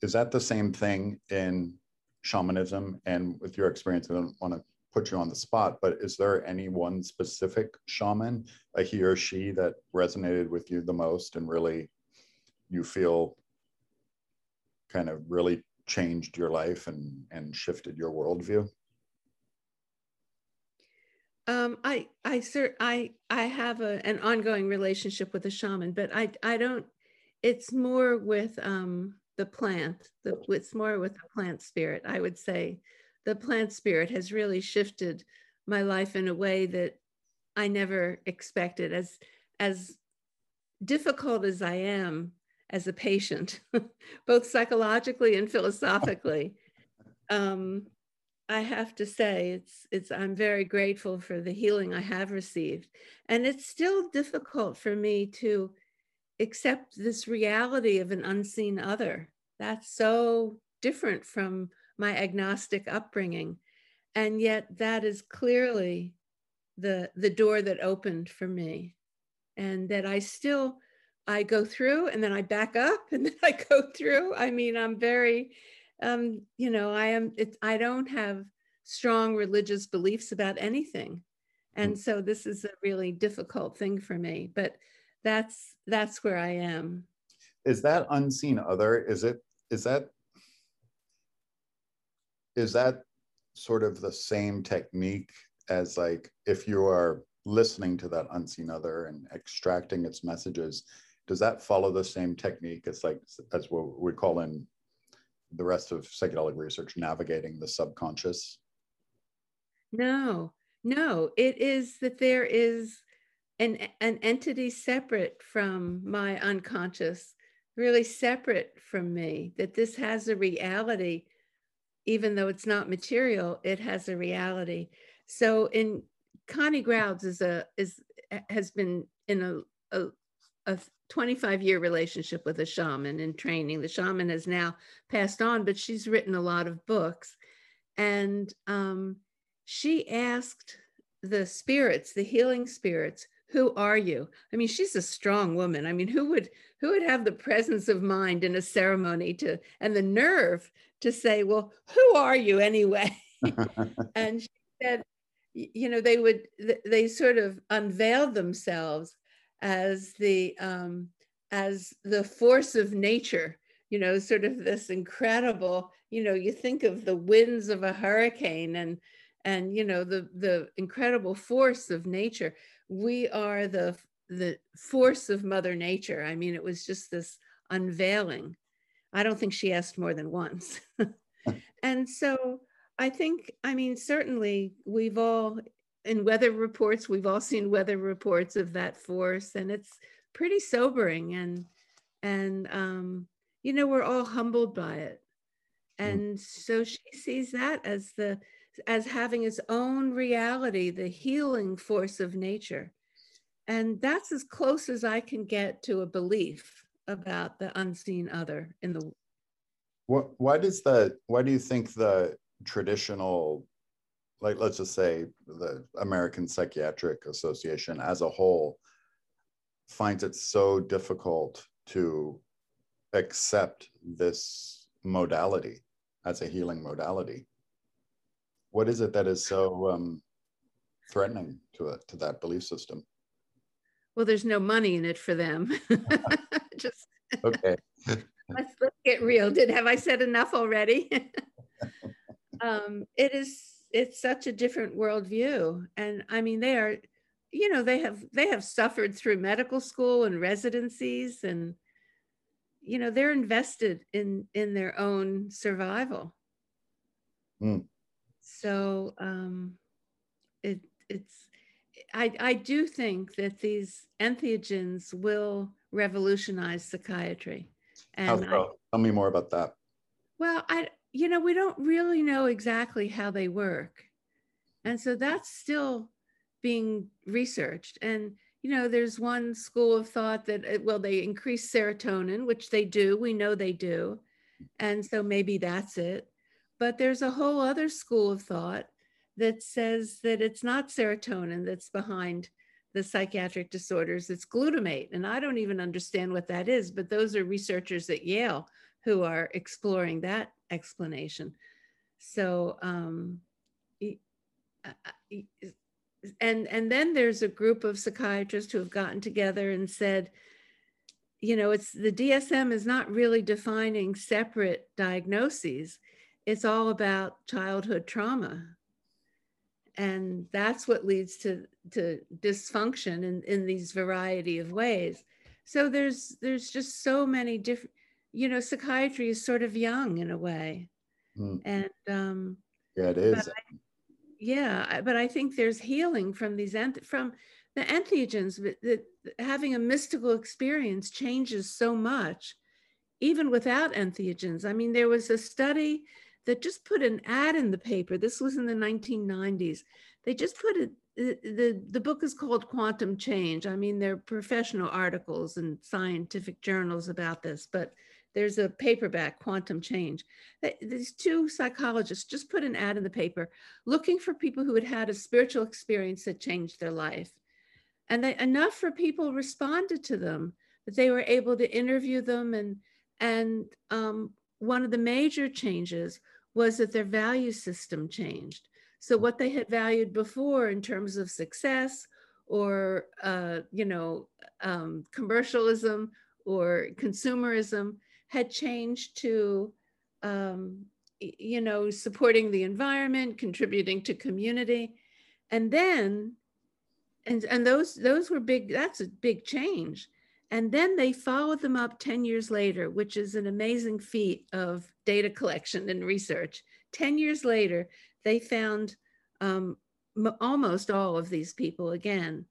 Is that the same thing in shamanism? And with your experience, I don't want to put you on the spot, but is there any one specific shaman, a he or she that resonated with you the most and really you feel kind of really changed your life and, and shifted your worldview? Um, I I sir I I have a, an ongoing relationship with a shaman, but I I don't. It's more with um, the plant. The, it's more with the plant spirit. I would say, the plant spirit has really shifted my life in a way that I never expected. As as difficult as I am as a patient, both psychologically and philosophically, um, I have to say it's it's I'm very grateful for the healing I have received. And it's still difficult for me to accept this reality of an unseen other. That's so different from my agnostic upbringing. And yet that is clearly the the door that opened for me. And that I still I go through and then I back up and then I go through. I mean, I'm very um, you know, I am, it, I don't have strong religious beliefs about anything. And mm. so this is a really difficult thing for me, but that's, that's where I am. Is that unseen other, is it, is that, is that sort of the same technique as like, if you are listening to that unseen other and extracting its messages, does that follow the same technique as like, as what we call in the rest of psychedelic research navigating the subconscious? No, no, it is that there is an, an entity separate from my unconscious, really separate from me, that this has a reality, even though it's not material, it has a reality. So in Connie Grauds is a is has been in a, a, a 25 year relationship with a shaman in training. The shaman has now passed on, but she's written a lot of books. And um, she asked the spirits, the healing spirits, who are you? I mean, she's a strong woman. I mean, who would who would have the presence of mind in a ceremony to and the nerve to say, well, who are you anyway? and she said, you know, they would they sort of unveiled themselves as the um, as the force of nature, you know, sort of this incredible, you know, you think of the winds of a hurricane and and you know the the incredible force of nature. We are the the force of mother nature. I mean, it was just this unveiling. I don't think she asked more than once. and so I think, I mean, certainly we've all, in weather reports, we've all seen weather reports of that force, and it's pretty sobering. And, and, um, you know, we're all humbled by it. Mm. And so she sees that as the, as having its own reality, the healing force of nature. And that's as close as I can get to a belief about the unseen other in the what why does the why do you think the traditional like let's just say the American Psychiatric Association as a whole finds it so difficult to accept this modality as a healing modality. What is it that is so um, threatening to it to that belief system? Well, there's no money in it for them. Just okay. let's, let's get real. Did have I said enough already? um, it is it's such a different worldview, and I mean they are, you know, they have they have suffered through medical school and residencies, and you know they're invested in in their own survival. Mm. So um, it it's I, I do think that these entheogens will revolutionize psychiatry. And so? I, tell me more about that. Well, I you know we don't really know exactly how they work, and so that's still being researched. And you know, there's one school of thought that uh, well they increase serotonin, which they do. We know they do, and so maybe that's it. But there's a whole other school of thought that says that it's not serotonin that's behind the psychiatric disorders, it's glutamate. And I don't even understand what that is, but those are researchers at Yale who are exploring that explanation. So, um, and and then there's a group of psychiatrists who have gotten together and said, you know, it's the DSM is not really defining separate diagnoses. It's all about childhood trauma and that's what leads to to dysfunction in, in these variety of ways so there's there's just so many different you know psychiatry is sort of young in a way mm. and um yeah it is I, yeah but i think there's healing from these enth- from the entheogens that having a mystical experience changes so much even without entheogens i mean there was a study that just put an ad in the paper. This was in the 1990s. They just put it, the, the book is called Quantum Change. I mean, there are professional articles and scientific journals about this, but there's a paperback, Quantum Change. These two psychologists just put an ad in the paper looking for people who had had a spiritual experience that changed their life. And they, enough for people responded to them that they were able to interview them and and um, one of the major changes was that their value system changed. So what they had valued before in terms of success or, uh, you know, um, commercialism or consumerism had changed to, um, you know, supporting the environment, contributing to community. And then, and, and those, those were big, that's a big change. And then they followed them up 10 years later, which is an amazing feat of data collection and research. 10 years later, they found um, almost all of these people again.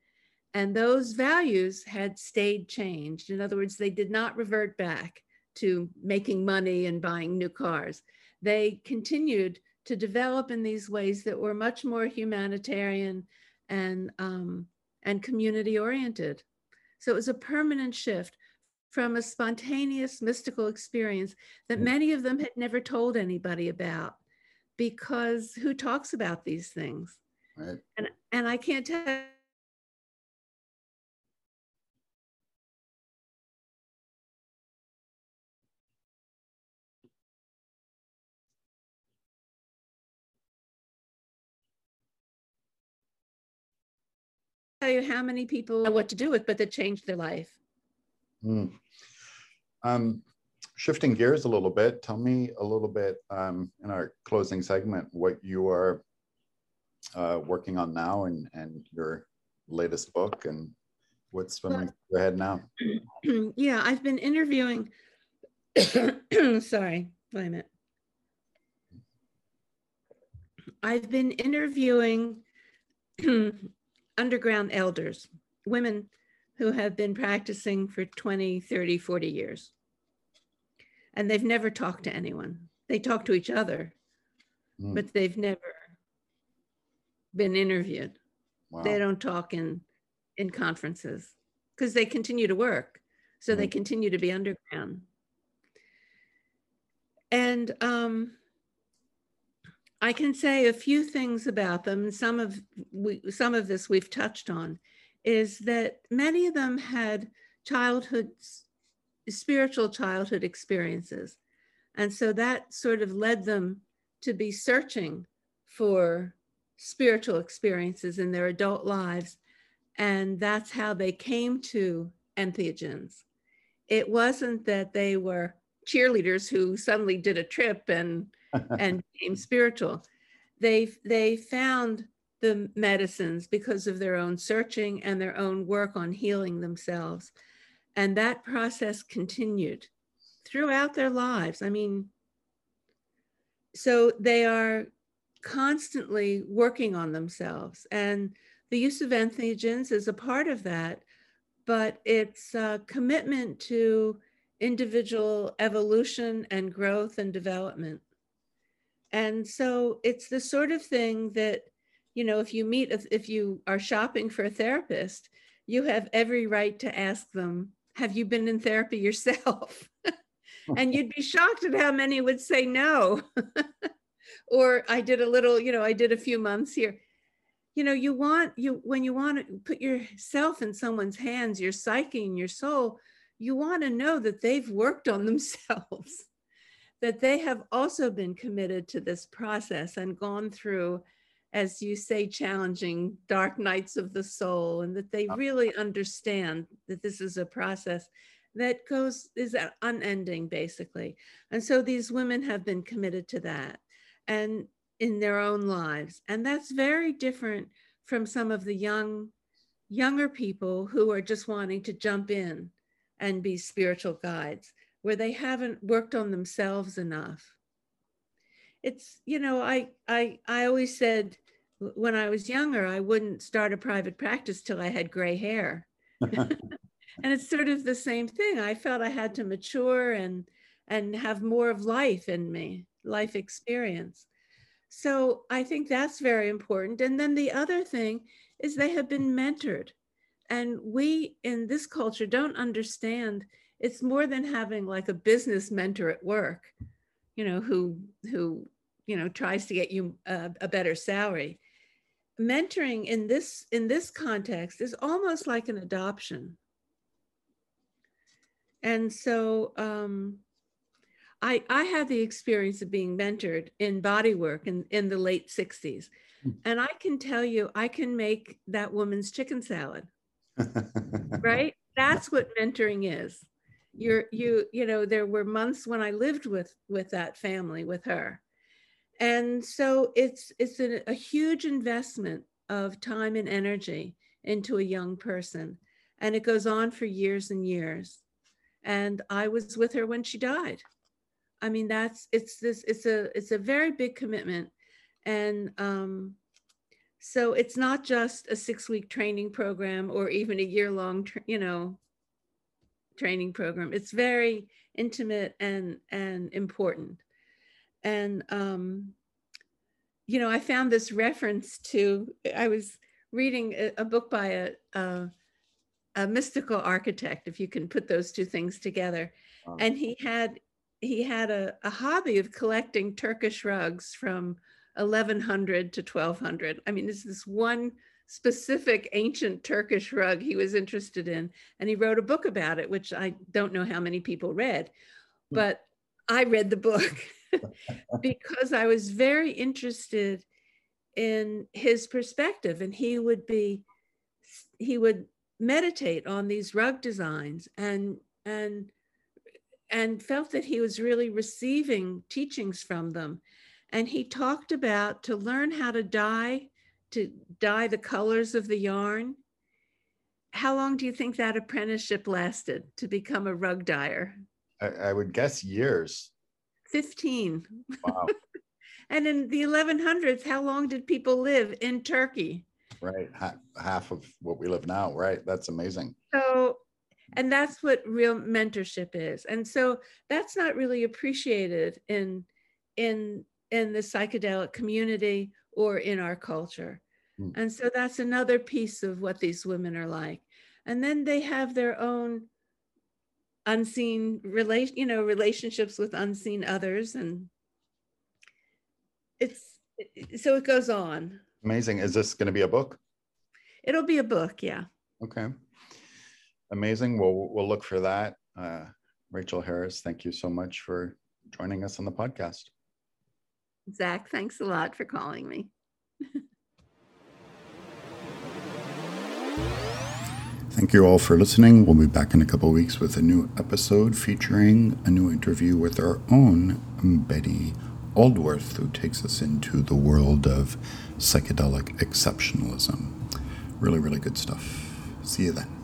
And those values had stayed changed. In other words, they did not revert back to making money and buying new cars. They continued to develop in these ways that were much more humanitarian and, um, and community oriented. So it was a permanent shift from a spontaneous mystical experience that mm. many of them had never told anybody about because who talks about these things? Right. And, and I can't tell tell you how many people know what to do with, but that changed their life. Mm. Um, shifting gears a little bit, tell me a little bit um, in our closing segment what you are uh, working on now and, and your latest book and what's swimming well, your head now. yeah, I've been interviewing. sorry, wait a minute. I've been interviewing underground elders, women who have been practicing for 20, 30, 40 years. And they've never talked to anyone. They talk to each other, mm. but they've never been interviewed. Wow. They don't talk in in conferences because they continue to work. So mm. they continue to be underground. And um, I can say a few things about them. Some of we, some of this we've touched on is that many of them had childhood, spiritual childhood experiences. And so that sort of led them to be searching for spiritual experiences in their adult lives. And that's how they came to entheogens. It wasn't that they were cheerleaders who suddenly did a trip and and became spiritual. They they found the medicines because of their own searching and their own work on healing themselves. And that process continued throughout their lives. I mean, so they are constantly working on themselves. And the use of entheogens is a part of that, but it's a commitment to individual evolution and growth and development. And so it's the sort of thing that you know, if you meet, if you are shopping for a therapist, you have every right to ask them, have you been in therapy yourself? and you'd be shocked at how many would say no. or I did a little, you know, I did a few months here. You know, you want you when you want to put yourself in someone's hands, your psyche and your soul, you want to know that they've worked on themselves, that they have also been committed to this process and gone through as you say, challenging dark nights of the soul, and that they really understand that this is a process that goes is unending basically. And so these women have been committed to that and in their own lives. And that's very different from some of the young younger people who are just wanting to jump in and be spiritual guides where they haven't worked on themselves enough it's you know i i i always said when I was younger, I wouldn't start a private practice till I had gray hair. and it's sort of the same thing. I felt I had to mature and and have more of life in me, life experience. So I think that's very important. And then the other thing is they have been mentored. And we in this culture don't understand it's more than having like a business mentor at work, you know, who who you know tries to get you a, a better salary mentoring in this in this context is almost like an adoption and so um, I, I had the experience of being mentored in body work in, in the late 60s. Hmm. And I can tell you, I can make that woman's chicken salad. right? That's what mentoring is. You're you, you know, there were months when I lived with with that family, with her. And so it's it's a, a huge investment of time and energy into a young person. And it goes on for years and years. And i was with her when she died. I mean that's it's this it's a it's a very big commitment. And um so it's not just a six week training program or even a year long you know training program it's very intimate and and important and um, you know, I found this reference to. I was reading a, a book by a, a, a mystical architect, if you can put those two things together, and he had he had a, a hobby of collecting Turkish rugs from 1100 to 1200. I mean, this is one specific ancient Turkish rug he was interested in, and he wrote a book about it, which I don't know how many people read, hmm. but I read the book. because I was very interested in his perspective and he would be he would meditate on these rug designs and and and felt that he was really receiving teachings from them. And he talked about to learn how to dye, to dye the colors of the yarn. How long do you think that apprenticeship lasted to become a rug dyer? I, I would guess years. 15. Wow. and in the 1100s, how long did people live in Turkey? Right. Ha- half of what we live now. Right. That's amazing. So and that's what real mentorship is and so that's not really appreciated in in in the psychedelic community or in our culture mm. and so that's another piece of what these women are like and then they have their own unseen relation you know relationships with unseen others and it's so it goes on amazing is this going to be a book it'll be a book yeah okay amazing. We'll we'll look for that. Uh, Rachel Harris, thank you so much for joining us on the podcast. Zach, thanks a lot for calling me. Thank you all for listening. We'll be back in a couple weeks with a new episode featuring a new interview with our own Betty Aldworth, who takes us into the world of psychedelic exceptionalism. Really, really good stuff. See you then.